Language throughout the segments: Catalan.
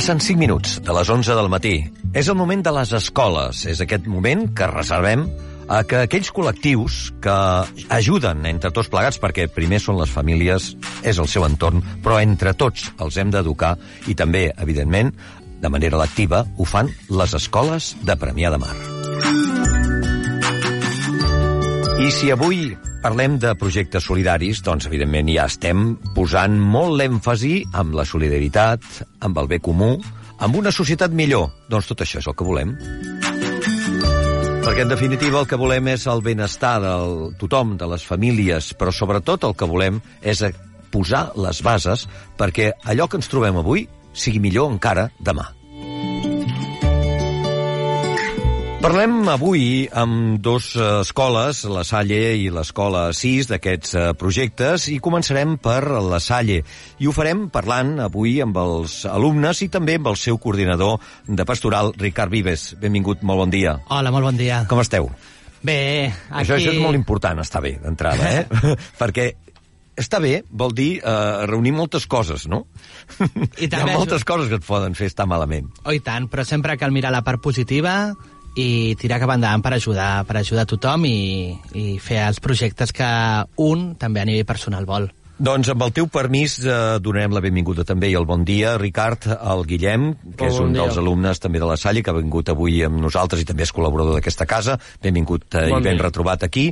Passen 5 minuts de les 11 del matí. És el moment de les escoles. És aquest moment que reservem a que aquells col·lectius que ajuden entre tots plegats, perquè primer són les famílies, és el seu entorn, però entre tots els hem d'educar i també, evidentment, de manera lectiva, ho fan les escoles de Premià de Mar. I si avui parlem de projectes solidaris, doncs, evidentment, ja estem posant molt l'èmfasi amb la solidaritat, amb el bé comú, amb una societat millor. Doncs tot això és el que volem. Perquè, en definitiva, el que volem és el benestar de tothom, de les famílies, però sobretot el que volem és posar les bases perquè allò que ens trobem avui sigui millor encara demà. Parlem avui amb dos eh, escoles, la Salle i l'escola 6 d'aquests eh, projectes, i començarem per la Salle. I ho farem parlant avui amb els alumnes i també amb el seu coordinador de pastoral, Ricard Vives. Benvingut, molt bon dia. Hola, molt bon dia. Com esteu? Bé, aquí... Això, això és molt important, està bé, d'entrada, eh? Perquè està bé vol dir eh, reunir moltes coses, no? I Hi ha moltes coses que et poden fer estar malament. Oh, i tant, però sempre cal mirar la part positiva i tirar cap endavant per ajudar, per ajudar a tothom i, i fer els projectes que un també a nivell personal vol. Doncs amb el teu permís eh, donarem la benvinguda també i el bon dia, Ricard, al Guillem, que oh, és un bon dels alumnes també de la Salle, que ha vingut avui amb nosaltres i també és col·laborador d'aquesta casa. Benvingut eh, bon i ben dia. retrobat aquí.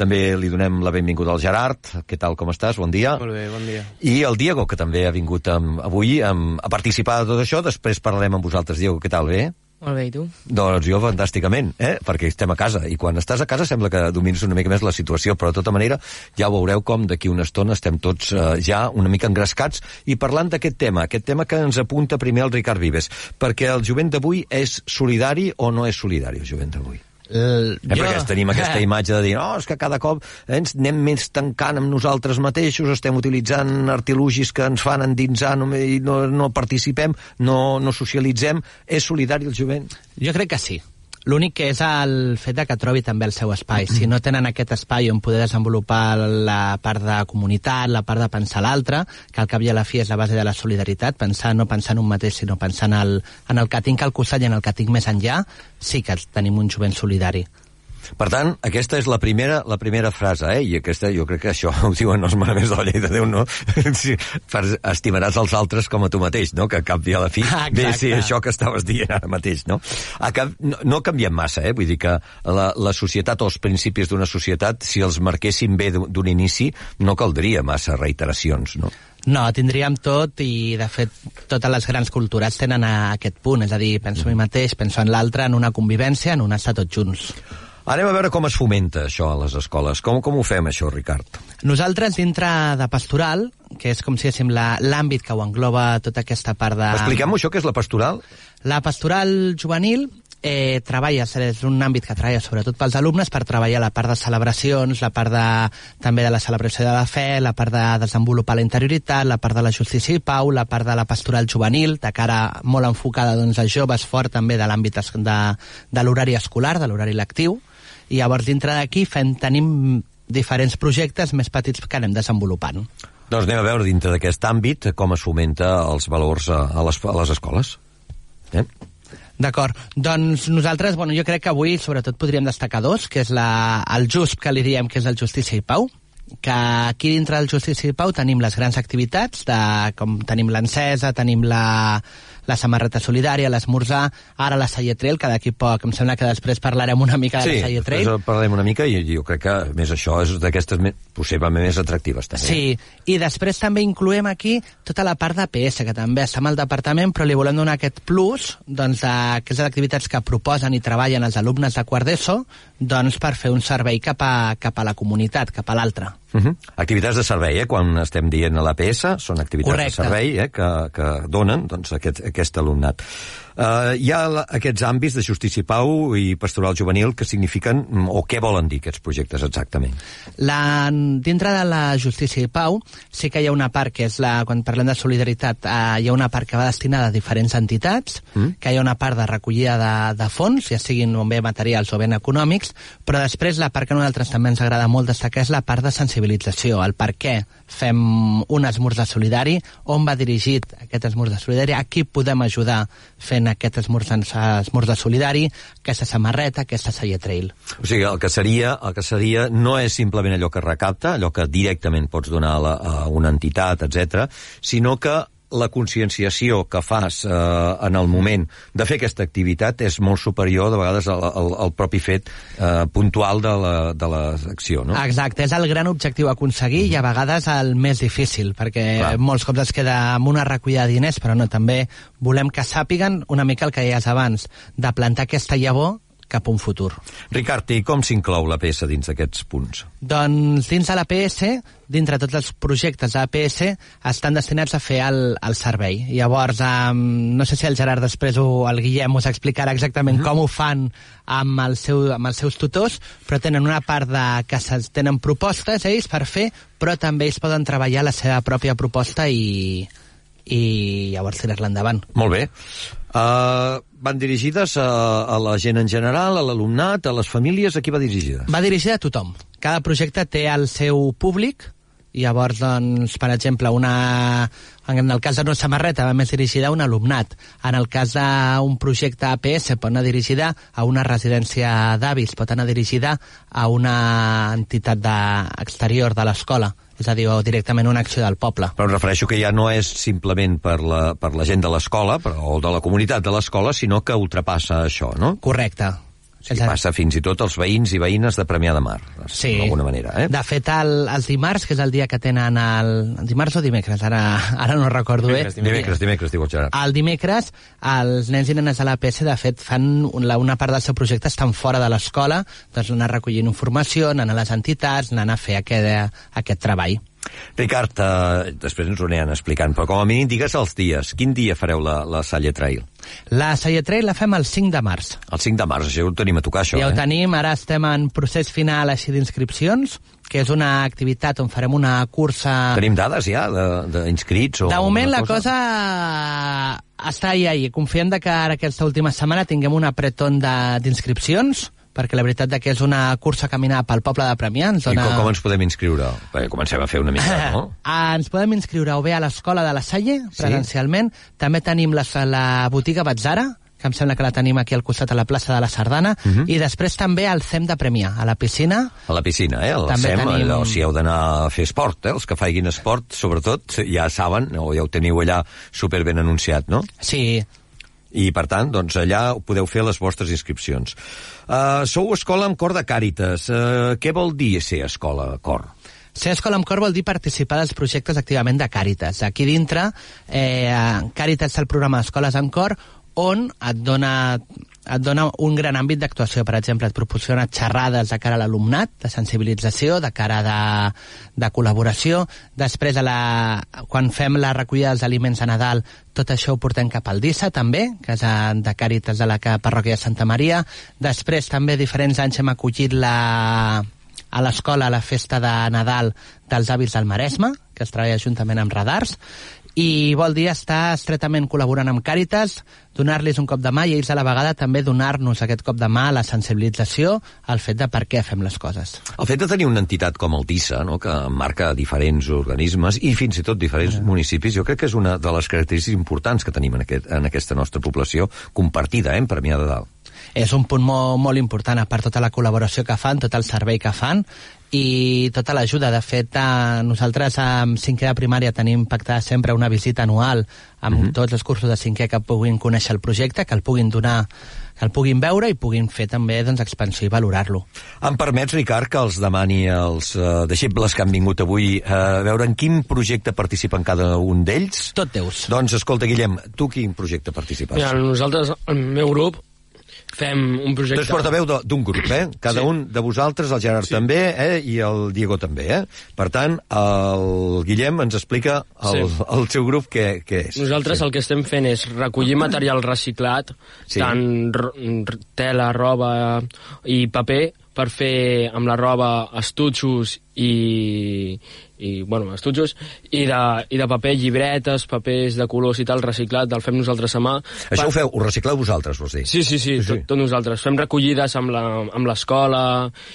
També li donem la benvinguda al Gerard. Què tal, com estàs? Bon dia. Molt bé, bon dia. I el Diego, que també ha vingut amb, avui amb, a participar de tot això. Després parlarem amb vosaltres. Diego, què tal, bé? Molt bé, i tu? Doncs jo fantàsticament, eh? perquè estem a casa, i quan estàs a casa sembla que domines una mica més la situació, però de tota manera ja veureu com d'aquí una estona estem tots eh, ja una mica engrescats i parlant d'aquest tema, aquest tema que ens apunta primer el Ricard Vives, perquè el jovent d'avui és solidari o no és solidari, el jovent d'avui? El, Eh, perquè tenim aquesta imatge de dir no, és que cada cop eh, ens anem més tancant amb nosaltres mateixos, estem utilitzant artilugis que ens fan endinsar no, no, no participem, no, no socialitzem. És solidari el jovent? Jo crec que sí. L'únic que és el fet de que trobi també el seu espai. Si no tenen aquest espai on poder desenvolupar la part de comunitat, la part de pensar l'altre, que al cap i a la fi és la base de la solidaritat, pensar no pensar en un mateix, sinó pensar en el, en el que tinc al costat i en el que tinc més enllà, sí que tenim un jovent solidari. Per tant, aquesta és la primera, la primera frase, eh? i aquesta, jo crec que això ho diuen els manaments de la llei de Déu, no? Sí, per, estimaràs els altres com a tu mateix, no? Que a cap i a la fi Ah, ve ser això que estaves dient ara mateix, no? A cap, no, no canviem massa, eh? Vull dir que la, la societat o els principis d'una societat, si els marquéssim bé d'un d'un inici, no caldria massa reiteracions, no? No, tindríem tot i, de fet, totes les grans cultures tenen a aquest punt, és a dir, penso en mi mateix, penso en l'altre, en una convivència, en un estar tots junts. Anem a veure com es fomenta això a les escoles. Com, com ho fem, això, Ricard? Nosaltres, dintre de pastoral, que és com si diguéssim la- l'àmbit que ho engloba tota aquesta part de... Expliquem-ho, això, que és la pastoral? La pastoral juvenil eh, treballa, és un àmbit que treballa sobretot pels alumnes per treballar la part de celebracions, la part de, també de la celebració de la fe, la part de desenvolupar la interioritat, la part de la justícia i pau, la part de la pastoral juvenil, de cara molt enfocada doncs, a joves, fort també de l'àmbit de, de l'horari escolar, de l'horari lectiu, i llavors dintre d'aquí fem, tenim diferents projectes més petits que anem desenvolupant. Doncs anem a veure dintre d'aquest àmbit com es fomenta els valors a, a, les, a les escoles. Eh? D'acord. Doncs nosaltres, bueno, jo crec que avui sobretot podríem destacar dos, que és la, el JUSP, que li diem que és el Justícia i Pau, que aquí dintre del Justícia i Pau tenim les grans activitats, de, com tenim l'encesa, tenim la, la samarreta solidària, l'esmorzar, ara la Sallatrel, que d'aquí poc, em sembla que després parlarem una mica de Sí, la Sallatrel. després parlem una mica i jo crec que a més això és d'aquestes me- possiblement més atractives també. Sí, i després també incloem aquí tota la part de PS, que també està amb el departament, però li volem donar aquest plus, doncs, de, que és d'activitats que proposen i treballen els alumnes de quart d'ESO, doncs, per fer un servei cap a, cap a la comunitat, cap a l'altre. Uh -huh. Activitats de servei, eh? quan estem dient a l'APS, són activitats Correcte. de servei eh? que, que donen doncs, aquest, aquest alumnat. Uh, hi ha aquests àmbits de justícia i pau i pastoral juvenil que signifiquen, mm, o què volen dir aquests projectes exactament? La, dintre de la justícia i pau sí que hi ha una part que és la, quan parlem de solidaritat, eh, hi ha una part que va destinada a diferents entitats, mm. que hi ha una part de recollida de, de fons, ja siguin o bé materials o ben econòmics, però després la part que a nosaltres també ens agrada molt destacar és la part de sensibilització, el per què fem un esmorzar solidari, on va dirigit aquest esmorzar solidari, a qui podem ajudar fent aquest esmorzar, esmorzar solidari, aquesta samarreta, aquesta Saia Trail. O sigui, el que seria, el que seria no és simplement allò que recapta, allò que directament pots donar a, la, a una entitat, etc, sinó que la conscienciació que fas eh, en el moment de fer aquesta activitat és molt superior, de vegades, al, al, al propi fet eh, puntual de l'acció, la, no? Exacte, és el gran objectiu a aconseguir mm -hmm. i a vegades el més difícil, perquè Clar. molts cops es queda amb una recollida de diners, però no, també volem que sàpiguen una mica el que deies abans, de plantar aquesta llavor cap a un futur. Ricard, i com s'inclou la PS dins d'aquests punts? Doncs dins de la PS, dintre tots els projectes de la PS, estan destinats a fer el, el servei. Llavors, um, no sé si el Gerard després o el Guillem us explicarà exactament mm -hmm. com ho fan amb, el seu, amb els seus tutors, però tenen una part de que tenen propostes ells per fer, però també ells poden treballar la seva pròpia proposta i, i llavors tirar-la endavant. Molt bé. Uh, van dirigides a, a la gent en general, a l'alumnat, a les famílies, a qui va dirigida? Va dirigida a tothom. Cada projecte té el seu públic, llavors, doncs, per exemple, una... en el cas d'una samarreta va més dirigida a un alumnat. En el cas d'un projecte APS pot anar dirigida a una residència d'avis, pot anar dirigida a una entitat de... exterior de l'escola és a dir, o directament una acció del poble. Però em refereixo que ja no és simplement per la, per la gent de l'escola o de la comunitat de l'escola, sinó que ultrapassa això, no? Correcte. Sí, passa fins i tot als veïns i veïnes de Premià de Mar, sí. d'alguna manera. Eh? De fet, el, els dimarts, que és el dia que tenen el... Dimarts o dimecres? Ara, ara no recordo dimecres, bé. Dimecres, dimecres, diu el Gerard. El dimecres, els nens i nenes de la PS, de fet, fan una, una part del seu projecte estan fora de l'escola, doncs anar recollint informació, anant a les entitats, anant a fer aquest, aquest treball. Ricard, eh, després ens ho aniran explicant, però com a mínim digues els dies. Quin dia fareu la, la Salle Trail? La Salle Trail la fem el 5 de març. El 5 de març, això ho tenim a tocar, això, ja eh? ho tenim, ara estem en procés final així d'inscripcions, que és una activitat on farem una cursa... Tenim dades ja d'inscrits? De, de moment la cosa, cosa està ahí, ahí. Confiem de que ara aquesta última setmana tinguem un apretón d'inscripcions, perquè la veritat que és una cursa a caminar pel poble de Premià. Ens dona... I com, com ens podem inscriure? Perquè comencem a fer una mica, no? ens podem inscriure o bé a l'escola de la Salle, presencialment. Sí? També tenim la, la botiga Batzara, que em sembla que la tenim aquí al costat a la plaça de la Sardana, uh mhm. -huh. i després també al CEM de Premià, a la piscina. A la piscina, eh? Al CEM, tenim... allò, si heu d'anar a fer esport, eh? Els que faiguin esport, sobretot, ja saben, o ja ho teniu allà superben anunciat, no? Sí, i per tant, doncs allà podeu fer les vostres inscripcions. Uh, sou escola amb cor de Càritas. Uh, què vol dir ser escola cor? Ser escola amb cor vol dir participar dels projectes activament de Càritas. Aquí dintre, eh, Càritas té el programa d'Escoles amb cor, on et dona et dona un gran àmbit d'actuació. Per exemple, et proporciona xerrades de cara a l'alumnat, de sensibilització, de cara de, de col·laboració. Després, a la, quan fem la recollida dels aliments a Nadal, tot això ho portem cap al DISA, també, és de Càritas de la parròquia de Santa Maria. Després, també, diferents anys hem acollit la, a l'escola la festa de Nadal dels avis del Maresme, que es treballa juntament amb radars, i vol dir estar estretament col·laborant amb Càritas, donar-los un cop de mà i ells a la vegada també donar-nos aquest cop de mà la sensibilització al fet de per què fem les coses. El fet de tenir una entitat com el TISA, no, que marca diferents organismes i fins i tot diferents sí. municipis, jo crec que és una de les característiques importants que tenim en, aquest, en aquesta nostra població compartida, eh, en Premià de Dalt és un punt molt, molt important, a part tota la col·laboració que fan, tot el servei que fan, i tota l'ajuda. De fet, eh, nosaltres amb cinquè de primària tenim pactada sempre una visita anual amb mm -hmm. tots els cursos de cinquè que puguin conèixer el projecte, que el puguin donar que el puguin veure i puguin fer també doncs, expansió i valorar-lo. Em permets, Ricard, que els demani als uh, deixebles que han vingut avui uh, a veure en quin projecte participen cada un d'ells? Tot teus. Doncs, escolta, Guillem, tu quin projecte participes? Mira, nosaltres, el meu grup, fem un projecte... Tu ets portaveu d'un grup, eh? Cada Sí. un de vosaltres, el Gerard Sí. també, eh? I el Diego també, eh? Per tant, el Guillem ens explica el, Sí. el seu grup què, què és. Nosaltres el que estem fent és recollir material reciclat, Sí. sí. tant tela, roba i paper, per fer amb la roba estutxos i, i bueno, estutxos i de, i de paper, llibretes, papers de colors i tal, reciclat, el fem nosaltres a mà. Això ho feu, ho recicleu vosaltres, vols dir? Sí, sí, sí, Sí, sí. tot, tot nosaltres. Fem recollides amb la- amb l'escola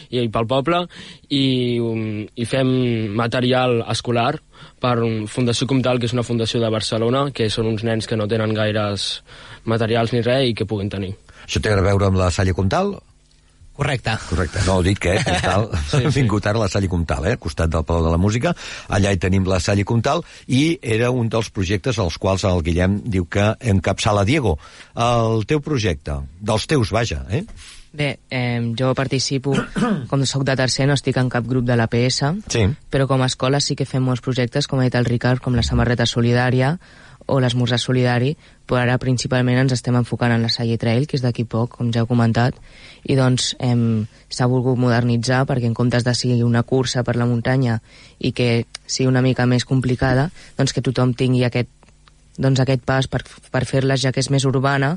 i, i pel poble i, um, i fem material escolar per Fundació Comtal, que és una fundació de Barcelona, que són uns nens que no tenen gaires materials ni res i que puguin tenir. Això té a veure amb la Salle Comtal? Correcte. Correcte. No, ho dic que, eh, Comtal, sí, sí. vingut ara a la Salle Comtal, eh, al costat del Palau de la Música. Allà hi tenim la Salle Comtal i era un dels projectes als quals el Guillem diu que encapçala Diego. El teu projecte, dels teus, vaja, eh? Bé, eh, jo participo, com sóc de tercer, no estic en cap grup de l'APS, Sí. però com a escola sí que fem molts projectes, com ha dit el Ricard, com la samarreta solidària o l'esmorzar solidari, però ara principalment ens estem enfocant en la Salle Trail, que és d'aquí poc, com ja heu comentat, i doncs s'ha volgut modernitzar perquè en comptes de sigui una cursa per la muntanya i que sigui una mica més complicada, doncs que tothom tingui aquest doncs aquest pas per, per fer-la ja que és més urbana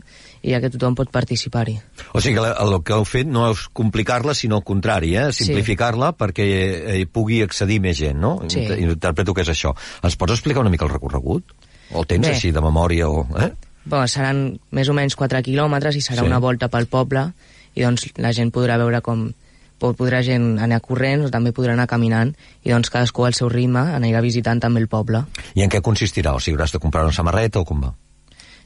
i ja que tothom pot participar-hi. O sigui, que el que heu fet no és complicar-la, sinó al contrari, eh? Sí. simplificar-la perquè eh, hi pugui accedir més gent, no? Sí. Inter- Interpreto que és això. Ens pots explicar una mica el recorregut? O el tens Bé. així de memòria? O, eh? Bon, seran més o menys 4 quilòmetres i serà Sí. una volta pel poble i doncs la gent podrà veure com po- podrà gent anar corrents o també podrà anar caminant i doncs cadascú al seu ritme anirà visitant també el poble. I en què consistirà? O sigui, hauràs de comprar una samarreta o com va?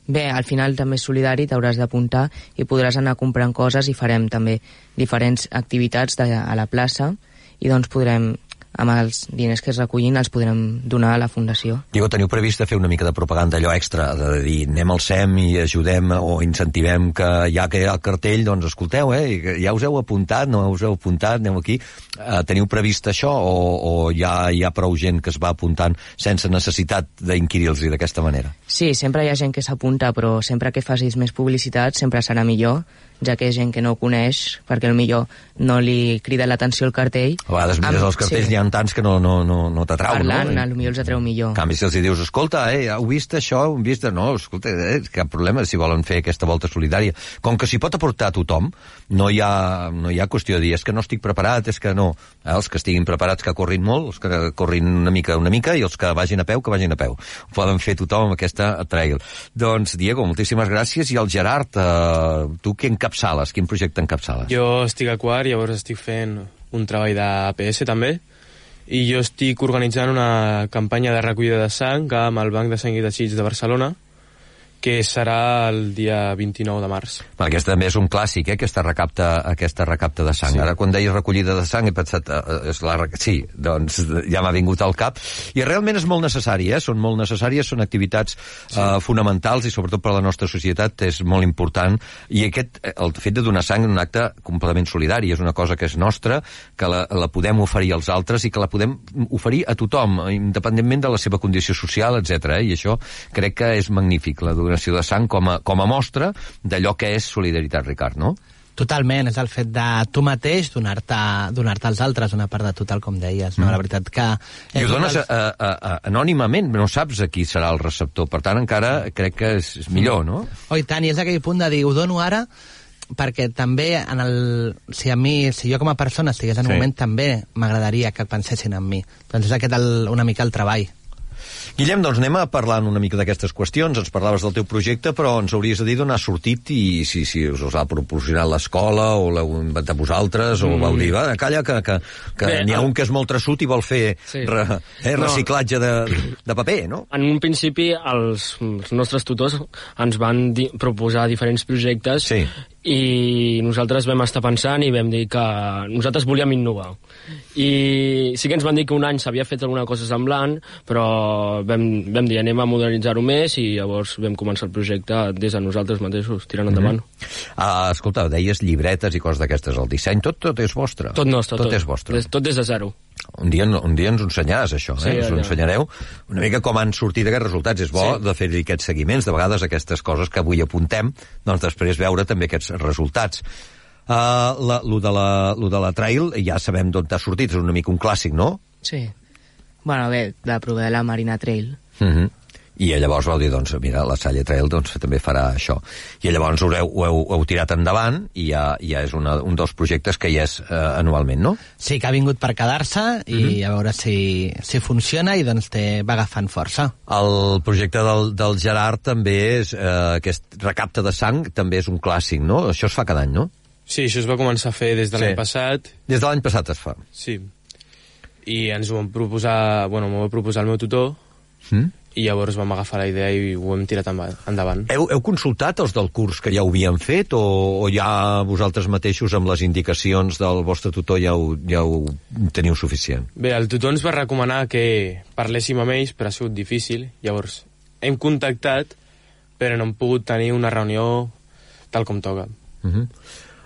Bé, al final també és solidari, t'hauràs d'apuntar i podràs anar comprant coses i farem també diferents activitats de, a la plaça i doncs podrem, amb els diners que es recullin, els podrem donar a la Fundació. Digo, teniu previst de fer una mica de propaganda allò extra, de dir anem al SEM i ajudem o incentivem que ja que hi ha el cartell, doncs escolteu, eh, ja us heu apuntat, no us heu apuntat, aneu aquí. Eh, teniu previst això o, o ja hi ha prou gent que es va apuntant sense necessitat d'inquirir-los d'aquesta manera? Sí, sempre hi ha gent que s'apunta, però sempre que facis més publicitat sempre serà millor, ja que és gent que no ho coneix, perquè millor no li crida l'atenció el cartell. A vegades mires Amb- els cartells, sí. n'hi ha tants que no, no, no, no Parlant, no? a lo millor els atreu millor. En canvi, si els dius, escolta, eh, heu vist això, heu vist... No, escolta, eh, cap problema si volen fer aquesta volta solidària. Com que s'hi pot aportar tothom, no hi, ha, no hi ha qüestió de dir, és que no estic preparat, és que no. Eh, els que estiguin preparats que corrin molt, els que corrin una mica, una mica, i els que vagin a peu, que vagin a peu. Ho poden fer tothom amb aquesta trail. Doncs, Diego, moltíssimes gràcies. I el Gerard, eh, tu què encapçales? Quin projecte encapçales? Jo estic a quart, llavors estic fent un treball d'APS també, i jo estic organitzant una campanya de recollida de sang amb el Banc de Sang i Teixits de Barcelona, que serà el dia 29 de març. Bueno, aquest també és un clàssic, eh, aquesta recapta, aquesta recapta de sang. Sí. Ara, quan deies recollida de sang, he pensat... Eh, és la, sí, doncs ja m'ha vingut al cap. I realment és molt necessari, eh? Són molt necessàries, són activitats sí. eh, fonamentals i sobretot per a la nostra societat és molt important. I aquest, eh, el fet de donar sang és un acte completament solidari, és una cosa que és nostra, que la, la podem oferir als altres i que la podem oferir a tothom, independentment de la seva condició social, etc. Eh? I això crec que és magnífic, la donació de sang com a, com a mostra d'allò que és solidaritat, Ricard, no? Totalment, és el fet de tu mateix donar-te donar als altres una part de tu, tal com deies. No? La veritat que... I ho un dones dels- a, a, a, anònimament, no saps a qui serà el receptor. Per tant, encara crec que és, és millor, no? Oh, i tant, i és aquell punt de dir, ho dono ara perquè també en el, si a mi, si jo com a persona estigués en un Sí. moment també m'agradaria que pensessin en mi. Doncs és aquest el, una mica el treball. Guillem, doncs anem a parlar una mica d'aquestes qüestions. Ens parlaves del teu projecte, però ens hauries de dir d'on ha sortit i si, si us els ha proporcionat l'escola o l'heu inventat vosaltres o vau dir, va, calla, que, que, que n'hi ha un que és molt traçut i vol fer Sí. re, eh, No. reciclatge de, de paper, no? En un principi, els, els nostres tutors ens van di proposar diferents projectes Sí. I nosaltres vam estar pensant i vam dir que nosaltres volíem innovar. I sí que ens van dir que un any s'havia fet alguna cosa semblant, però vam, vam dir anem a modernitzar-ho més i llavors vam començar el projecte des de nosaltres mateixos, tirant endavant. Ah, escolta, deies llibretes i coses d'aquestes, el disseny, tot, tot és vostre. Tot nostre, tot. Tot és vostre. Des, tot des de zero. Un dia, un dia ens ho ensenyaràs, això, eh? Sí, ens ho ensenyareu una mica com han sortit aquests resultats. És bo Sí. de fer aquests seguiments, de vegades aquestes coses que avui apuntem, doncs després veure també aquests resultats. Uh, la, lo, de la, lo de la trail ja sabem d'on t'ha sortit, és una mica un clàssic, no? Sí. Bueno, bé, de provar la Marina Trail. Uh -huh. I llavors vau dir, doncs, mira, la Salle Trail doncs, també farà això. I llavors ho heu, ho heu, ho heu tirat endavant i ja, ja és una, un dels projectes que hi és eh, anualment, no? Sí, que ha vingut per quedar-se i a veure si, si funciona i doncs té, va agafant força. El projecte del, del Gerard també és, eh, aquest recapte de sang també és un clàssic, no? Això es fa cada any, no? Sí, això es va començar a fer des de Sí. l'any passat, Des de l'any passat es fa. sí. I ens ho vam proposar, bueno, m'ho va proposar el meu tutor, Mm? I llavors vam agafar la idea i ho hem tirat enda- endavant. Heu, heu consultat els del curs que ja ho havien fet o, o ja vosaltres mateixos amb les indicacions del vostre tutor ja ho, ja ho teniu suficient? Bé, el tutor ens va recomanar que parléssim amb ells, però ha sigut difícil. Llavors, hem contactat, però no hem pogut tenir una reunió tal com toca. Uh -huh.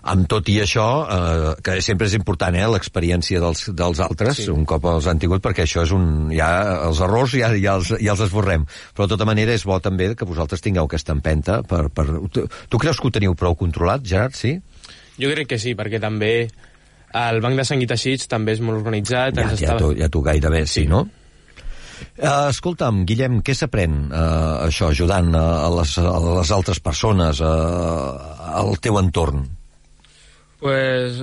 Amb tot i això, eh, que sempre és important, eh, l'experiència dels, dels altres, sí. Un cop els han tingut, perquè això és un... Ja, els errors ja, ja, els, ja els esborrem. Però de tota manera és bo també que vosaltres tingueu aquesta empenta. Per, per... Tu, tu creus que ho teniu prou controlat, Gerard, sí? Jo crec que sí, perquè també el Banc de Sang i Teixits també és molt organitzat. Ja, ens ja, està- tu, ja tu gairebé, sí, Sí. no? Uh, escolta'm, Guillem, què s'aprèn uh, això, ajudant uh, a, les, a les altres persones, uh, al teu entorn? Pues,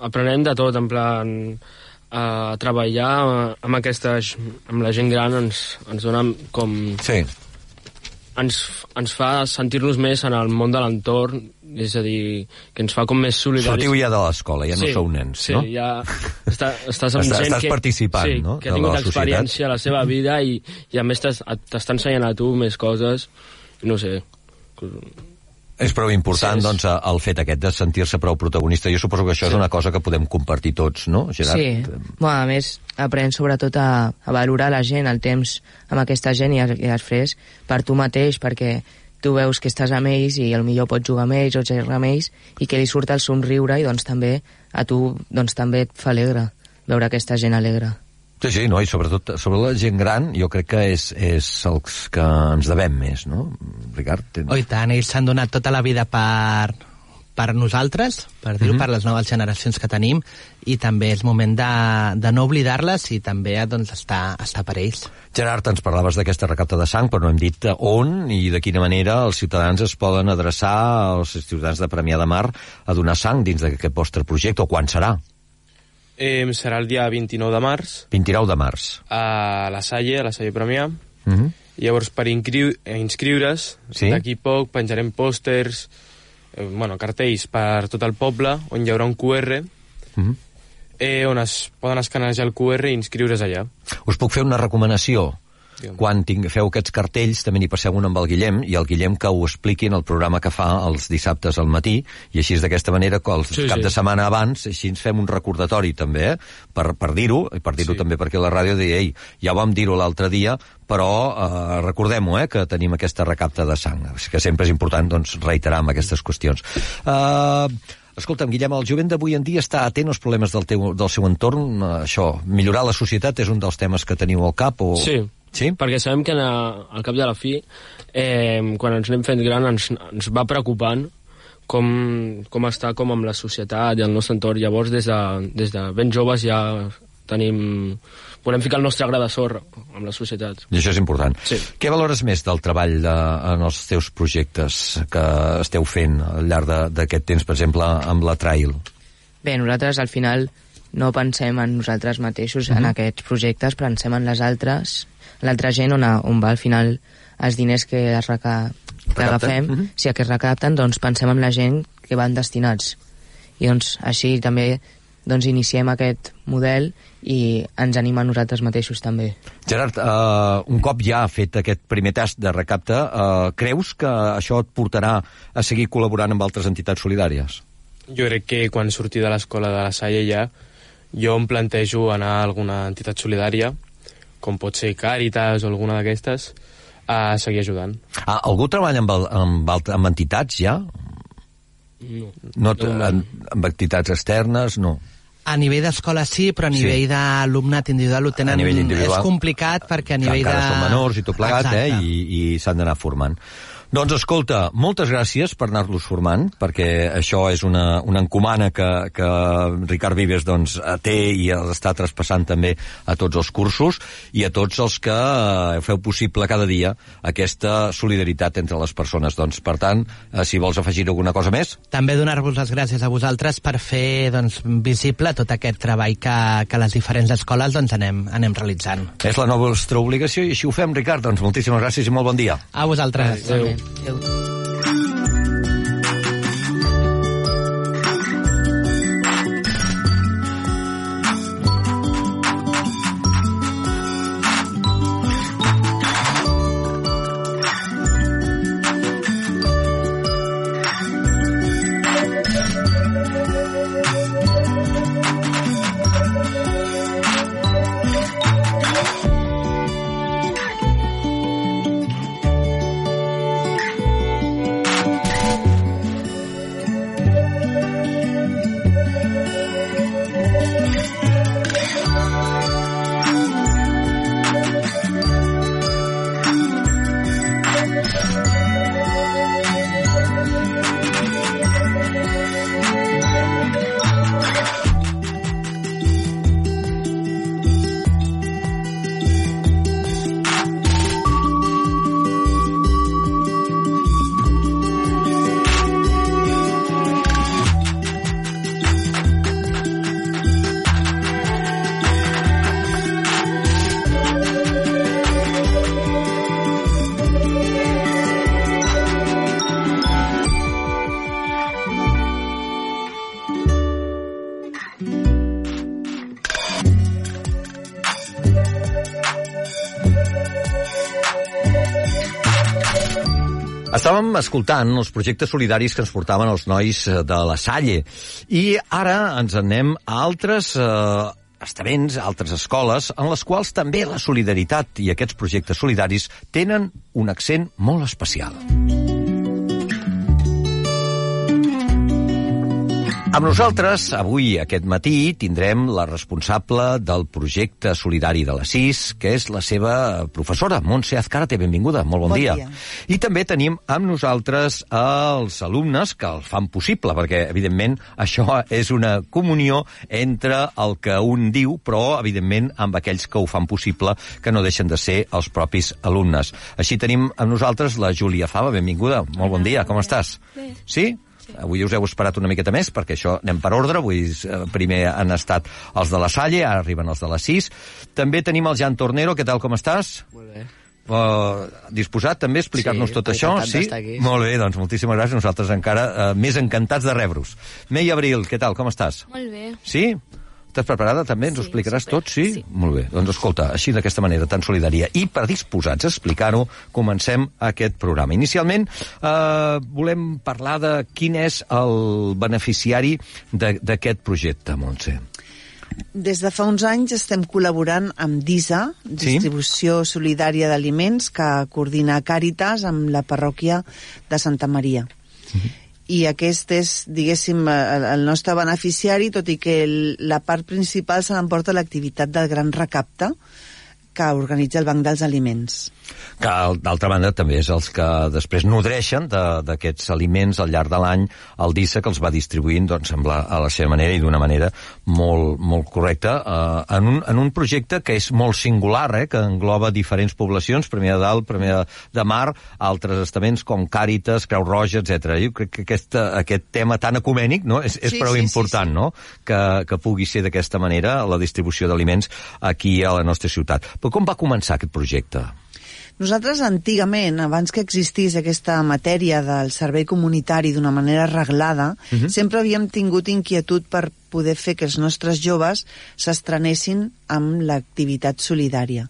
aprenem de tot, en plan a treballar amb aquesta amb la gent gran ens, ens dona com Sí. ens, ens fa sentir-nos més en el món de l'entorn és a dir, que ens fa com més solidaris Sortiu ja de l'escola, ja no sou nens, sí, no? ja està, estàs amb Estàs- gent estàs que, participant, sí, no, que ha tingut la experiència a la seva vida i, i a més t'es- t'està ensenyant a tu més coses no sé És prou important, Sí, és- doncs, el fet aquest de sentir-se prou protagonista. Jo suposo que això és una cosa que podem compartir tots, no, Gerard? Sí, bueno, a més, aprens sobretot a, a valorar la gent, el temps amb aquesta gent i, i després per tu mateix, perquè tu veus que estàs amb ells i el millor pots jugar amb ells o xerrar amb ells i que li surt el somriure i doncs també a tu doncs, també et fa alegre veure aquesta gent alegre. Sí, sí, no, i sobretot sobre la gent gran jo crec que és, és els que ens devem més, no? Ricard? Tens... Oh, i tant, ells s'han donat tota la vida per, per nosaltres, per dir-ho, Mhm. per les noves generacions que tenim, i també és moment de, de no oblidar-les i també doncs, estar, estar per ells. Gerard, ens parlaves d'aquesta recapta de sang, però no hem dit on i de quina manera els ciutadans es poden adreçar als ciutadans de Premià de Mar a donar sang dins d'aquest vostre projecte, o quan serà? Eh, serà el dia 29 de març 29 de març. a la Salle, a la Salle Premià. Uh -huh. Llavors, per inscriu inscriure's, Sí. d'aquí poc penjarem pòsters, eh, bueno, cartells per tot el poble, on hi haurà un QR, Uh -huh. eh, on es poden escanejar el QR i inscriure's allà. Us puc fer una recomanació? Quan tinc, feu aquests cartells, també n'hi passeu un amb el Guillem, i el Guillem que ho expliqui en el programa que fa els dissabtes al matí, i així d'aquesta manera, que el Sí, cap sí. de setmana abans, així ens fem un recordatori també, eh? per, per dir-ho, i per dir-ho Sí. també perquè la ràdio deia, ei, ja vam dir-ho l'altre dia, però eh, recordem-ho, eh, que tenim aquesta recapta de sang, que sempre és important doncs, reiterar amb aquestes qüestions. Uh, Escolta'm, Guillem, el jovent d'avui en dia està atent als problemes del, teu, del seu entorn, eh, això, millorar la societat és un dels temes que teniu al cap, o... Sí, Sí? perquè sabem que a, al cap de la fi, eh, quan ens anem fent gran, ens, ens va preocupant com, com està com amb la societat i el nostre entorn. Llavors, des de, des de ben joves ja tenim... Volem ficar el nostre gra de sorra amb la societat. I això és important. Sí. Què valores més del treball de, en els teus projectes que esteu fent al llarg de- d'aquest temps, per exemple, amb la Trail? Bé, nosaltres al final no pensem en nosaltres mateixos, en aquests projectes, pensem en les altres, l'altra gent on, a, on va al final els diners que, es reca, que Recapten, agafem, mhm. si que es recapten, doncs pensem en la gent que van destinats. I doncs així també doncs, iniciem aquest model i ens anima a nosaltres mateixos també. Gerard, eh, un cop ja ha fet aquest primer tast de recapte, eh, creus que això et portarà a seguir col·laborant amb altres entitats solidàries? Jo crec que quan surti de l'escola de la Salle ja, jo em plantejo anar a alguna entitat solidària, com pot ser Càritas o alguna d'aquestes, a seguir ajudant. Ah, algú treballa amb, el, amb, alt- amb entitats ja? No. No, t- en, amb entitats externes? No. A nivell d'escola sí, però a nivell sí. d'alumnat individual ho tenen... A nivell individual. És complicat perquè a nivell encara de... són menors i tot plegat, eh? Exacte. I, i s'han d'anar formant. Doncs escolta, moltes gràcies per anar-los formant, perquè això és una, una encomana que, que Ricard Vives doncs, té i està traspassant també a tots els cursos i a tots els que eh, feu possible cada dia aquesta solidaritat entre les persones. Doncs, per tant, eh, si vols afegir alguna cosa més... També donar-vos les gràcies a vosaltres per fer doncs, visible tot aquest treball que, que les diferents escoles doncs, anem, anem realitzant. És la nostra obligació i així ho fem, Ricard. Doncs moltíssimes gràcies i molt bon dia. A vosaltres. Adéu. Adéu. Estàvem escoltant els projectes solidaris que ens portaven els nois eh, de la Salle i ara ens anem a altres eh, estaments, a altres escoles, en les quals també la solidaritat i aquests projectes solidaris tenen un accent molt especial. Amb nosaltres, avui, aquest matí, tindrem la responsable del projecte solidari de la CIS, que és la seva professora, Montse Azcárate. Benvinguda, molt bon, Bon dia. dia. I també tenim amb nosaltres els alumnes que el fan possible, perquè, evidentment, això és una comunió entre el que un diu, però, evidentment, amb aquells que ho fan possible, que no deixen de ser els propis alumnes. Així tenim amb nosaltres la Júlia Fava. Benvinguda, molt bon dia, com estàs? Bé. Sí? Avui us heu esperat una miqueta més, perquè això anem per ordre. Avui eh, primer han estat els de la Salle, ara arriben els de la 6. També tenim el Jan Tornero. Què tal, com estàs? Molt bé. Uh, disposat també a explicar-nos Sí, tot això? Sí? aquí. Molt bé, doncs moltíssimes gràcies. Nosaltres encara uh, més encantats de rebre-vos. Mei Abril, què tal, com estàs? Molt bé. Sí? Estàs preparada també? Ens ho Sí, explicaràs super. tot? Sí? Sí. Molt bé. Doncs escolta, així d'aquesta manera tan solidària i predisposats a explicar-ho, comencem aquest programa. Inicialment, eh, volem parlar de quin és el beneficiari de- d'aquest projecte, Montse. Des de fa uns anys estem col·laborant amb DISA, Distribució Solidària d'Aliments, que coordina Càritas amb la parròquia de Santa Maria. I aquest és, diguéssim, el el nostre beneficiari, tot i que el, la part principal se l'emporta l'activitat del gran recapte que organitza el Banc dels Aliments. Que d'altra banda també és els que després nodreixen de- d'aquests aliments al llarg de l'any el DISA que els va distribuint doncs, amb la, a la seva manera i d'una manera molt, molt correcta eh, en, un, en un projecte que és molt singular, eh, que engloba diferents poblacions, Premià de Dalt, Premià de Mar, altres estaments com Càritas, Creu Roja, etc. Jo crec que aquesta, aquest tema tan ecumènic no, és, és Sí, prou sí, sí, important sí. no? que, que pugui ser d'aquesta manera la distribució d'aliments aquí a la nostra ciutat. Però com va començar aquest projecte? Nosaltres, antigament, abans que existís aquesta matèria del servei comunitari d'una manera reglada, uh -huh. sempre havíem tingut inquietud per poder fer que els nostres joves s'estrenessin amb l'activitat solidària.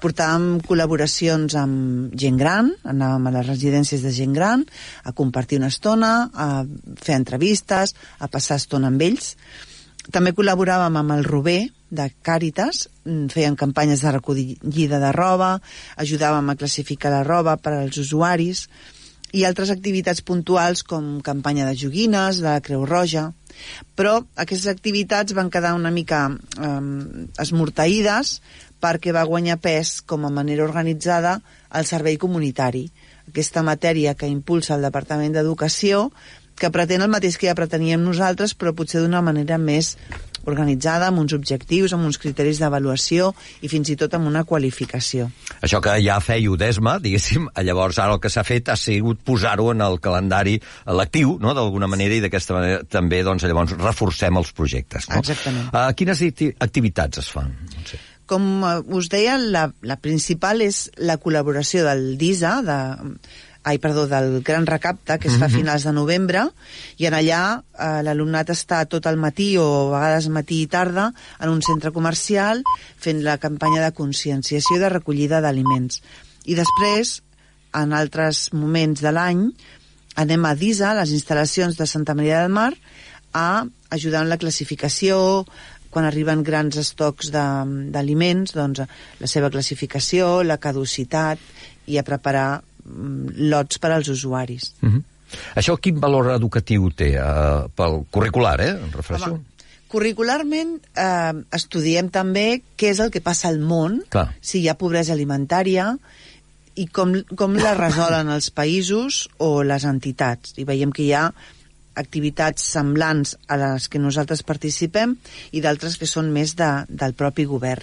Portàvem col·laboracions amb gent gran, anàvem a les residències de gent gran, a compartir una estona, a fer entrevistes, a passar estona amb ells. També col·laboràvem amb el Rober, de Càritas, mm, feien campanyes de recollida de roba, ajudàvem a classificar la roba per als usuaris, i altres activitats puntuals com campanya de joguines, de la Creu Roja, però aquestes activitats van quedar una mica eh, esmorteïdes perquè va guanyar pes com a manera organitzada el servei comunitari, aquesta matèria que impulsa el Departament d'Educació, que pretén el mateix que ja preteníem nosaltres, però potser d'una manera més organitzada, amb uns objectius, amb uns criteris d'avaluació i fins i tot amb una qualificació. Això que ja feia Udesma, diguéssim, llavors ara el que s'ha fet ha sigut posar-ho en el calendari lectiu, no?, d'alguna manera, i d'aquesta manera també, doncs, llavors reforcem els projectes, no? Exactament. Uh, quines activitats es fan? No sé. Com eh, us deia, la, la principal és la col·laboració del DISA, de, ai, perdó, del Gran Recapte, que es fa a finals de novembre, i en allà eh, l'alumnat està tot el matí o a vegades matí i tarda en un centre comercial fent la campanya de conscienciació i de recollida d'aliments. I després, en altres moments de l'any, anem a DISA, les instal·lacions de Santa Maria del Mar, a ajudar en la classificació, quan arriben grans estocs d'aliments, doncs la seva classificació, la caducitat i a preparar lots per als usuaris. Uh -huh. Això quin valor educatiu té? Uh, pel curricular, eh? Em refereixo. Home, curricularment eh, estudiem també què és el que passa al món, Clar. si hi ha pobresa alimentària, i com, com la resolen els països o les entitats. I veiem que hi ha activitats semblants a les que nosaltres participem i d'altres que són més de, del propi govern.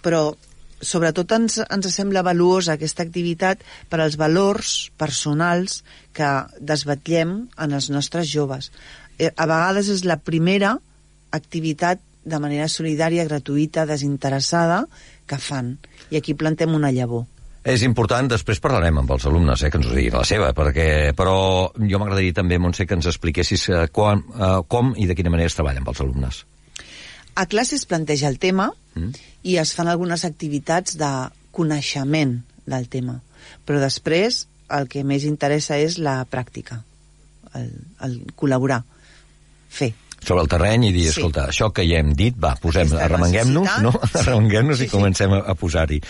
Però sobretot ens, ens sembla valuosa aquesta activitat per als valors personals que desbatllem en els nostres joves. Eh, a vegades és la primera activitat de manera solidària, gratuïta, desinteressada, que fan. I aquí plantem una llavor. És important, després parlarem amb els alumnes, eh, que ens ho diguin la seva, perquè, però jo m'agradaria també, Montse, que ens expliquessis eh, com, eh, com i de quina manera es treballa amb els alumnes. A classe es planteja el tema mm. i es fan algunes activitats de coneixement del tema, però després el que més interessa és la pràctica, el, el col·laborar, fer sobre el terreny i dir, sí. escolta, això que ja hem dit, va, posem, arremenguem-nos, no? arremenguem-nos sí, i comencem sí. a, a posar-hi.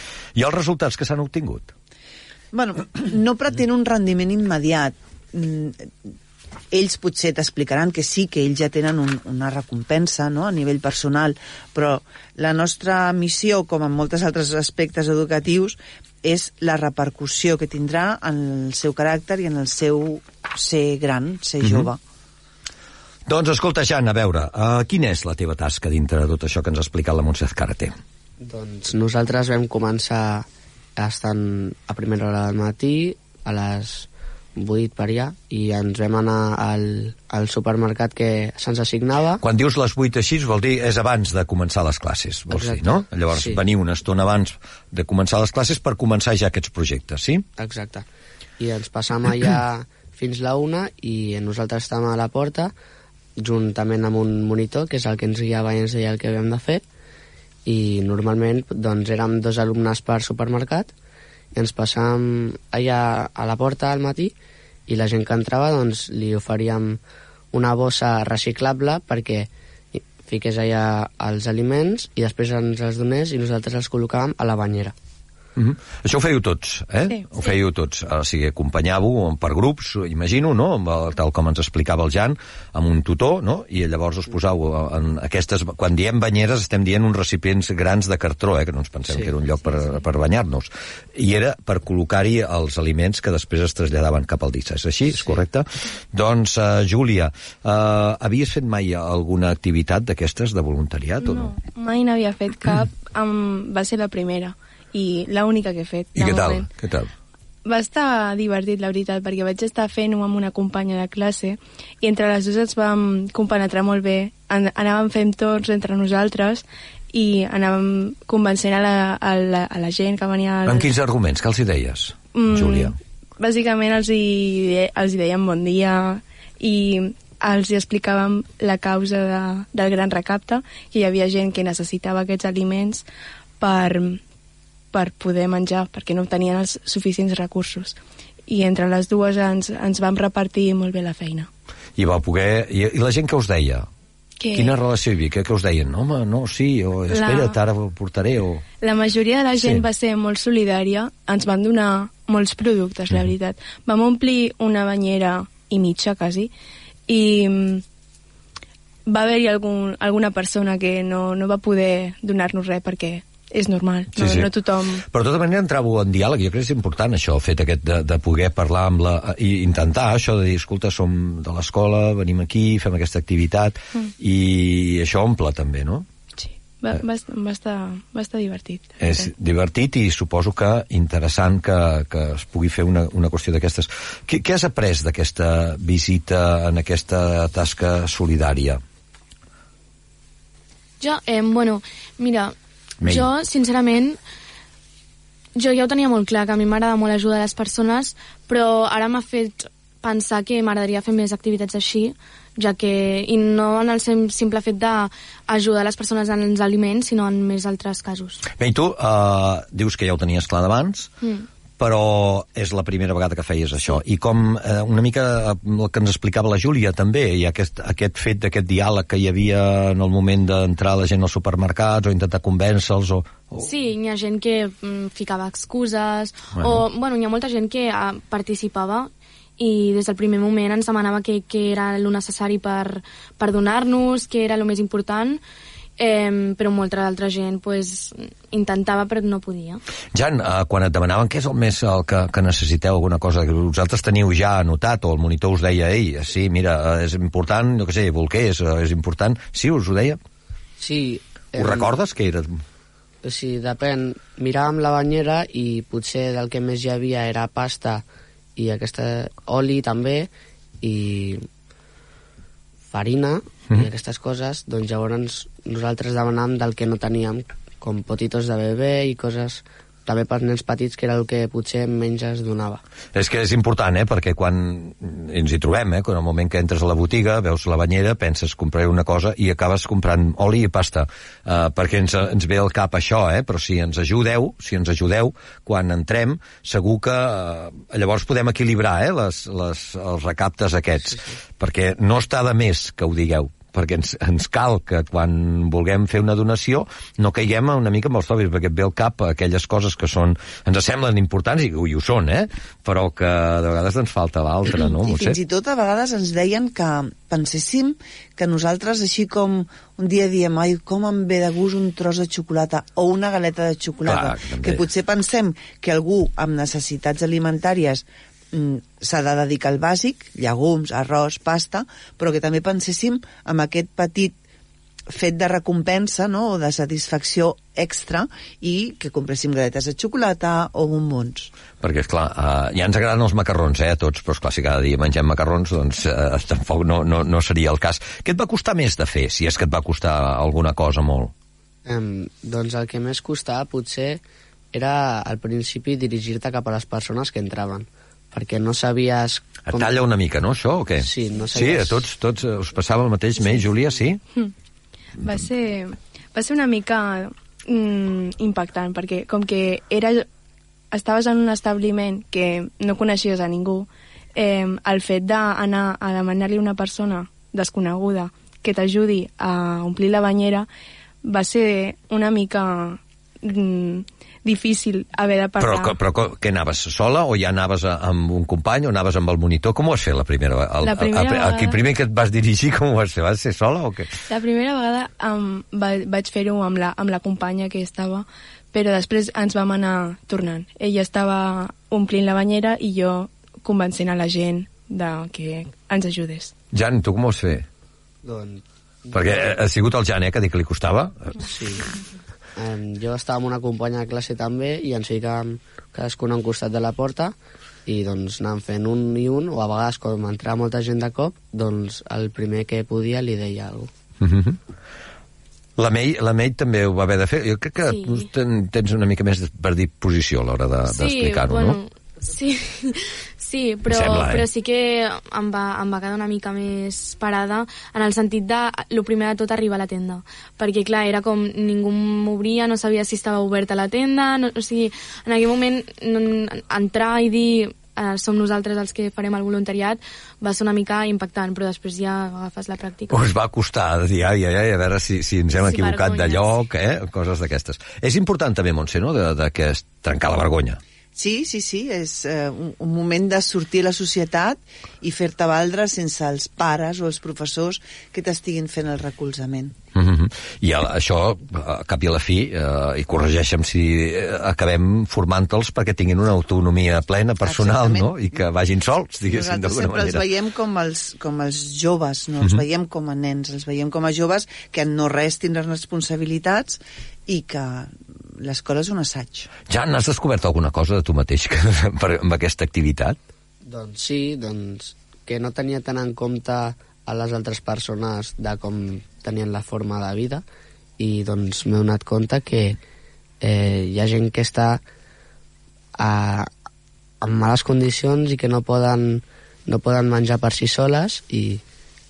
I els resultats que s'han obtingut? Bueno, no pretén un rendiment immediat. Ells potser t'explicaran que sí, que ells ja tenen un, una recompensa no? a nivell personal, però la nostra missió, com en molts altres aspectes educatius, és la repercussió que tindrà en el seu caràcter i en el seu ser gran, ser mhm. jove. Mm -hmm. Doncs escolta, Jan, a veure, uh, quina és la teva tasca dintre de tot això que ens ha explicat la Montserrat Karate? Doncs nosaltres vam començar estant a primera hora del matí, a les 8 per allà, i ens vam anar al, al supermercat que se'ns assignava. Quan dius les 8 així, vol dir és abans de començar les classes, vols Exacte. dir, no? Llavors, sí. venir una estona abans de començar les classes per començar ja aquests projectes, sí? Exacte. I ens passam allà fins la una i nosaltres estàvem a la porta juntament amb un monitor, que és el que ens guiava i ens deia el que havíem de fer, i normalment doncs, érem dos alumnes per supermercat, i ens passàvem allà a la porta al matí, i la gent que entrava doncs, li oferíem una bossa reciclable perquè fiqués allà els aliments i després ens els donés i nosaltres els col·locàvem a la banyera. Mm -hmm. Això ho fèieu tots, eh? Sí, ho fèieu tots. O sigui, acompanyàveu per grups, imagino, no? Tal com ens explicava el Jan, amb un tutor, no? I llavors us posau en aquestes... Quan diem banyeres estem dient uns recipients grans de cartró, eh? Que no ens pensem sí. que era un lloc per, per banyar-nos. I era per col·locar-hi els aliments que després es traslladaven cap al dissa. És així? Sí. És correcte? Doncs, uh, Júlia, uh, havies fet mai alguna activitat d'aquestes de voluntariat no, o no? mai n'havia fet cap. Um, va ser la primera i l'única que he fet. I què tal? què tal? Va estar divertit, la veritat, perquè vaig estar fent-ho amb una companya de classe i entre les dues ens vam compenetrar molt bé. An anàvem fent torns entre nosaltres i anàvem convencent a la, a la, a la gent que venia... Al... En quins arguments? Que els hi deies, mm, Júlia? Bàsicament els hi, els hi dèiem bon dia i els hi explicàvem la causa de, del gran recapte, que hi havia gent que necessitava aquests aliments per, per poder menjar, perquè no tenien els suficients recursos. I entre les dues ens, ens vam repartir molt bé la feina. I va poder... I, i la gent que us deia? Que... Quina relació hi havia? Què, què us deien? Home, no, sí, o espera't, la... ara ho portaré, o... La majoria de la gent sí. va ser molt solidària, ens van donar molts productes, la veritat. Vam omplir una banyera i mitja, quasi, i mm, va haver-hi algun, alguna persona que no, no va poder donar-nos res perquè és normal, no, Sí, sí. no tothom... Però de tota manera entrava en diàleg, jo crec que és important això, el fet aquest de, de poder parlar amb la... i intentar això de dir, escolta, som de l'escola, venim aquí, fem aquesta activitat, Mm. i això omple també, no? Sí, va, va, va, estar, va estar divertit. És veritat. divertit i suposo que interessant que, que es pugui fer una, una qüestió d'aquestes. Què, què has après d'aquesta visita en aquesta tasca solidària? Jo, eh, bueno, mira, Mei. jo, sincerament, jo ja ho tenia molt clar, que a mi m'agrada molt ajudar les persones, però ara m'ha fet pensar que m'agradaria fer més activitats així, ja que, i no en el sim- simple fet d'ajudar les persones en els aliments, sinó en més altres casos. Bé, i tu uh, dius que ja ho tenies clar d'abans, Mm. Però és la primera vegada que feies això. I com eh, una mica eh, el que ens explicava la Júlia també, i aquest, aquest fet d'aquest diàleg que hi havia en el moment d'entrar la gent als supermercats o intentar convèncer-los o, o... Sí, hi ha gent que mm, ficava excuses, Bueno. o, bueno, hi ha molta gent que ah, participava i des del primer moment ens demanava què que era el necessari per, per donar-nos, què era el més important, eh, però molta altra gent pues, intentava però no podia. Jan, eh, quan et demanaven què és el més el que, que necessiteu, alguna cosa que vosaltres teniu ja anotat, o el monitor us deia, ei, sí, mira, eh, és important, jo què sé, bolquers, eh, és important, sí, us ho deia? Sí. Ho recordes, que era? Sí, depèn. Miràvem la banyera i potser del que més hi havia era pasta i aquesta oli també i farina Mhm. i aquestes coses, doncs llavors nosaltres demanàvem del que no teníem, com potitos de bebè i coses també per nens petits, que era el que potser menys es donava. És que és important, eh? perquè quan ens hi trobem, eh? quan el moment que entres a la botiga, veus la banyera, penses compraré una cosa i acabes comprant oli i pasta, uh, perquè ens, ens ve al cap això, eh? però si ens ajudeu, si ens ajudeu, quan entrem, segur que uh, llavors podem equilibrar eh? les, les, els recaptes aquests, sí, sí. perquè no està de més que ho digueu perquè ens, ens cal que quan vulguem fer una donació no caiguem una mica amb els tòpics, perquè et ve al cap aquelles coses que són, ens semblen importants i, i ho són, eh? però que de vegades ens falta l'altra, no, I Montse? fins i tot a vegades ens deien que penséssim que nosaltres, així com un dia diem, ai, com em ve de gust un tros de xocolata o una galeta de xocolata, Clar, també. que potser pensem que algú amb necessitats alimentàries s'ha de dedicar al bàsic, llegums, arròs, pasta, però que també penséssim en aquest petit fet de recompensa no? o de satisfacció extra i que compréssim galetes de xocolata o bombons. Perquè, esclar, uh, ja ens agraden els macarrons, eh, a tots, però, esclar, si cada dia mengem macarrons, doncs uh, tampoc no, no, no seria el cas. Què et va costar més de fer, si és que et va costar alguna cosa molt? Em, doncs el que més costava potser era al principi dirigir-te cap a les persones que entraven perquè no sabies... Et talla una mica, no, això, o què? Sí, no Sí, sabies- a tots, tots us passava el mateix, May, Júlia, sí? Va ser, va ser una mica mm, impactant, perquè com que era, estaves en un establiment que no coneixies a ningú, eh, el fet d'anar a demanar-li a una persona desconeguda que t'ajudi a omplir la banyera va ser una mica mm, difícil haver de Però, parlar. però co- què anaves, sola o ja anaves a, amb un company o anaves amb el monitor? Com ho vas fer la primera vegada? La primera a, a, a, vegada- Aquí primer que et vas dirigir, com ho vas fer? Vas ser sola o què? La primera vegada um, va, vaig fer-ho amb, la, amb la companya que estava, però després ens vam anar tornant. Ella estava omplint la banyera i jo convencent a la gent de que ens ajudés. Jan, tu com ho vas fer? Doncs, Perquè ha sigut el Jan, eh, que ha dit que li costava. sí. Em, jo estava amb una companya de classe també i ens ficàvem cadascun a un costat de la porta i doncs anàvem fent un i un o a vegades quan entrava molta gent de cop doncs el primer que podia li deia alguna cosa. Mhm. La May, la May també ho va haver de fer. Jo crec que Sí. tu ten, tens una mica més de predisposició a l'hora de- d'explicar-ho, bueno, no? Sí, sí però, sembla, eh? però sí que em va, em va quedar una mica més parada en el sentit de, el primer de tot, arribar a la tenda. Perquè, clar, era com ningú m'obria, no sabia si estava oberta la tenda, no, o sigui, en aquell moment no, entrar i dir eh, som nosaltres els que farem el voluntariat va ser una mica impactant, però després ja agafes la pràctica. Us va costar dir, ai, ai, ai, a veure si, si ens hem Sí, equivocat de lloc, eh? coses d'aquestes. És important també, Montse, no?, de, de que es trencar la vergonya. Sí, sí, sí, és eh, un, un moment de sortir a la societat i fer-te valdre sense els pares o els professors que t'estiguin fent el recolzament. Mm -hmm. I a, això, a cap i a la fi, eh, i corregeixem si eh, acabem formant-los perquè tinguin una autonomia plena personal, Exactament. no? I que vagin sols, diguéssim, Nosaltres d'alguna sempre els manera. veiem com els, com els joves, no els Mhm. veiem com a nens, els veiem com a joves que han no res tindran responsabilitats i que l'escola és un assaig. Jan, has descobert alguna cosa de tu mateix que, per, amb aquesta activitat? Doncs sí, doncs que no tenia tant en compte a les altres persones de com tenien la forma de vida i doncs m'he donat compte que eh, hi ha gent que està a, en males condicions i que no poden, no poden menjar per si soles i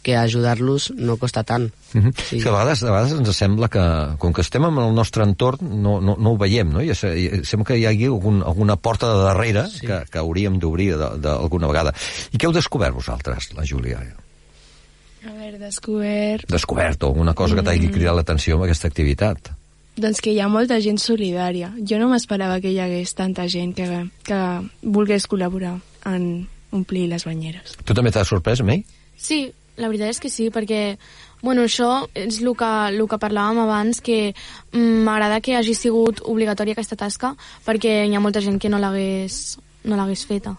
que ajudar-los no costa tant. Mm -hmm. sí. que a vegades, a vegades ens sembla que, com que estem en el nostre entorn, no, no, no ho veiem, no? I, sembla que hi hagi algun, alguna porta de darrere sí. que, que hauríem d'obrir alguna vegada. I què heu descobert vosaltres, la Júlia? A veure, descobert... Descobert alguna cosa que t'hagi Mm. cridat l'atenció amb aquesta activitat? Doncs que hi ha molta gent solidària. Jo no m'esperava que hi hagués tanta gent que, que volgués col·laborar en omplir les banyeres. Tu també t'has sorprès, May? Sí, la veritat és que sí, perquè bueno, això és el que, el que parlàvem abans, que mm, m'agrada que hagi sigut obligatòria aquesta tasca, perquè hi ha molta gent que no l'hagués no feta.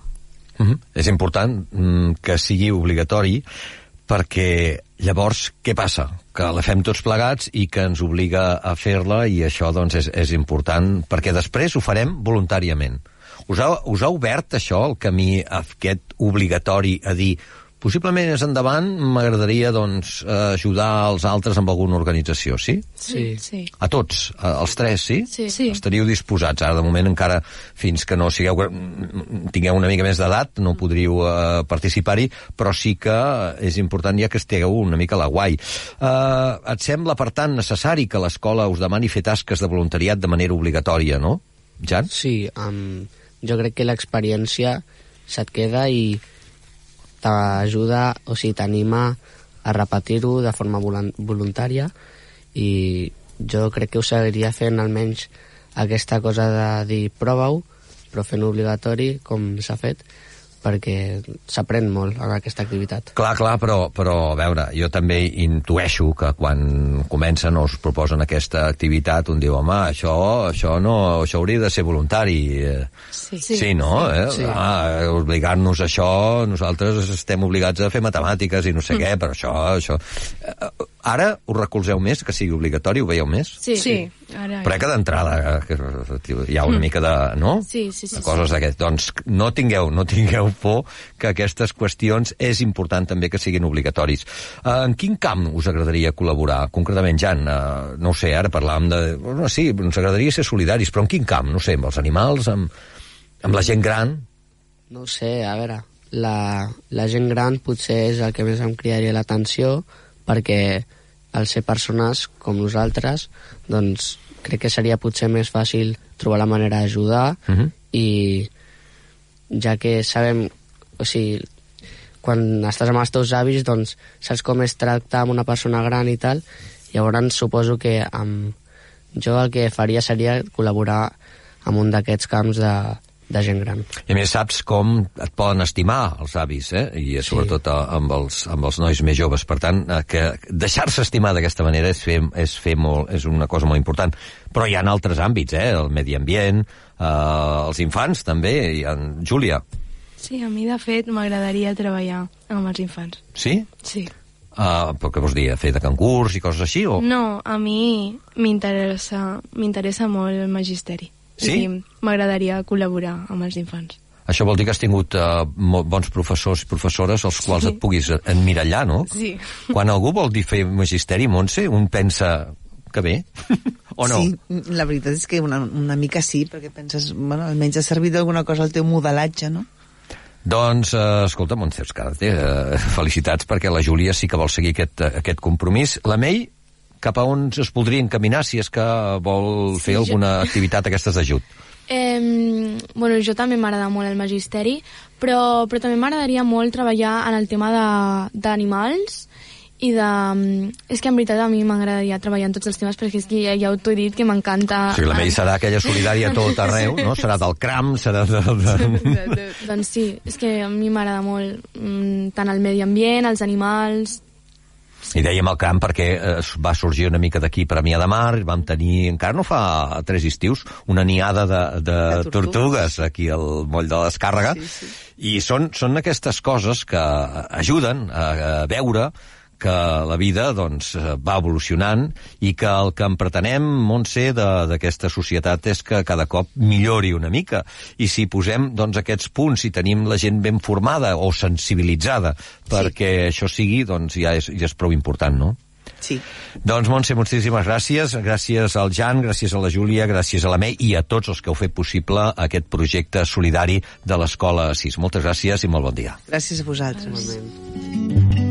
Mm -hmm. És important mm, que sigui obligatori perquè llavors què passa? Que la fem tots plegats i que ens obliga a fer-la i això doncs és, és important perquè després ho farem voluntàriament. Us ha, us ha obert això el camí aquest obligatori a dir possiblement més endavant m'agradaria doncs, ajudar els altres amb alguna organització, sí? Sí. sí. A tots, a- als tres, sí? Sí. Sí. Estaríeu disposats, ara de moment encara fins que no sigueu, tingueu una mica més d'edat, no podríeu uh, participar-hi, però sí que és important ja que estigueu una mica a la guai. Uh, et sembla, per tant, necessari que l'escola us demani fer tasques de voluntariat de manera obligatòria, no? Jan? Sí, um, jo crec que l'experiència se't queda i t'ajuda, o sigui, t'anima a repetir-ho de forma voluntària i jo crec que ho seguiria fent almenys aquesta cosa de dir prova-ho, però fent-ho obligatori com s'ha fet perquè s'aprèn molt en aquesta activitat. Clar, clar, però, però a veure, jo també intueixo que quan comencen o us proposen aquesta activitat un diu, home, això, això, no, això hauria de ser voluntari. Sí. Sí, sí no? Eh? Sí. Ah, obligar-nos a això, nosaltres estem obligats a fer matemàtiques i no sé mm. què, però això... això... Eh, Ara us recolzeu més que sigui obligatori, ho veieu més? Sí. Sí, ara... Però que d'entrada eh, que hi ha una mica de... No? Sí, sí, sí, De sí. coses d'aquest. Doncs no tingueu, no tingueu por que aquestes qüestions és important també que siguin obligatoris. Eh, en quin camp us agradaria col·laborar? Concretament, Jan, eh, no sé, ara parlàvem de... No, sí, ens agradaria ser solidaris, però en quin camp? No sé, amb els animals, amb, amb la gent gran? No sé, a veure, la, la gent gran potser és el que més em cridaria l'atenció perquè al ser persones com nosaltres, doncs crec que seria potser més fàcil trobar la manera d'ajudar Uh -huh. i ja que sabem, o sigui, quan estàs amb els teus avis, doncs saps com és tractar amb una persona gran i tal, llavors suposo que amb... jo el que faria seria col·laborar amb un d'aquests camps de, de gent gran. I a més saps com et poden estimar els avis, eh? I sí. sobretot eh, amb els, amb els nois més joves. Per tant, eh, que deixar-se estimar d'aquesta manera és, fer, és, fer molt, és una cosa molt important. Però hi ha altres àmbits, eh? El medi ambient, eh, els infants també. Hi ha... Júlia, Sí, a mi, de fet, m'agradaria treballar amb els infants. sí? Sí. Uh, però què vols dir? Fer de cangurs i coses així? O... No, a mi m'interessa m'interessa molt el magisteri. Sí? I m'agradaria col·laborar amb els infants. Això vol dir que has tingut uh, bons professors i professores als quals Sí. et puguis emmirallar, no? Sí. Quan algú vol dir fer magisteri, Montse, un pensa que bé, o no? Sí, la veritat és que una, una mica sí, perquè penses, bueno, almenys ha servit d'alguna cosa el teu modelatge, no? Doncs, eh, escolta, Montse Escarte, eh, felicitats perquè la Júlia sí que vol seguir aquest, eh, aquest compromís. La Mei, cap a on es podria encaminar si és que vol Sí, fer jo- alguna activitat d'aquestes d'ajut? Eh, bueno, jo també m'agrada molt el magisteri, però, però també m'agradaria molt treballar en el tema de- d'animals i de... mm, És que en veritat a mi m'agradaria treballar en tots els temes perquè és que ja, ja t'ho he dit que m'encanta... O sigui, la Mei serà aquella solidària a tot arreu, no? Serà del cram, serà de... de... Doncs sí, és que a mi m'agrada molt mm, tant el medi ambient, els animals... I dèiem el camp perquè eh, va sorgir una mica d'aquí Premià de Mar, vam tenir, encara no fa tres estius, una niada de, de, De tortugues. tortugues. aquí al moll de la descàrrega, Sí, sí. i són, són aquestes coses que ajuden a, a veure que la vida doncs, eh, va evolucionant i que el que en pretenem, Montse, de- d'aquesta societat és que cada cop millori una mica. I si posem doncs, aquests punts i tenim la gent ben formada o sensibilitzada perquè això sigui, doncs ja és, ja és prou important, no? Sí. Doncs, Montse, moltíssimes gràcies. Gràcies al Jan, gràcies a la Júlia, gràcies a la Mei i a tots els que heu fet possible aquest projecte solidari de l'Escola 6. Moltes gràcies i molt bon dia. Gràcies a vosaltres. Normalment.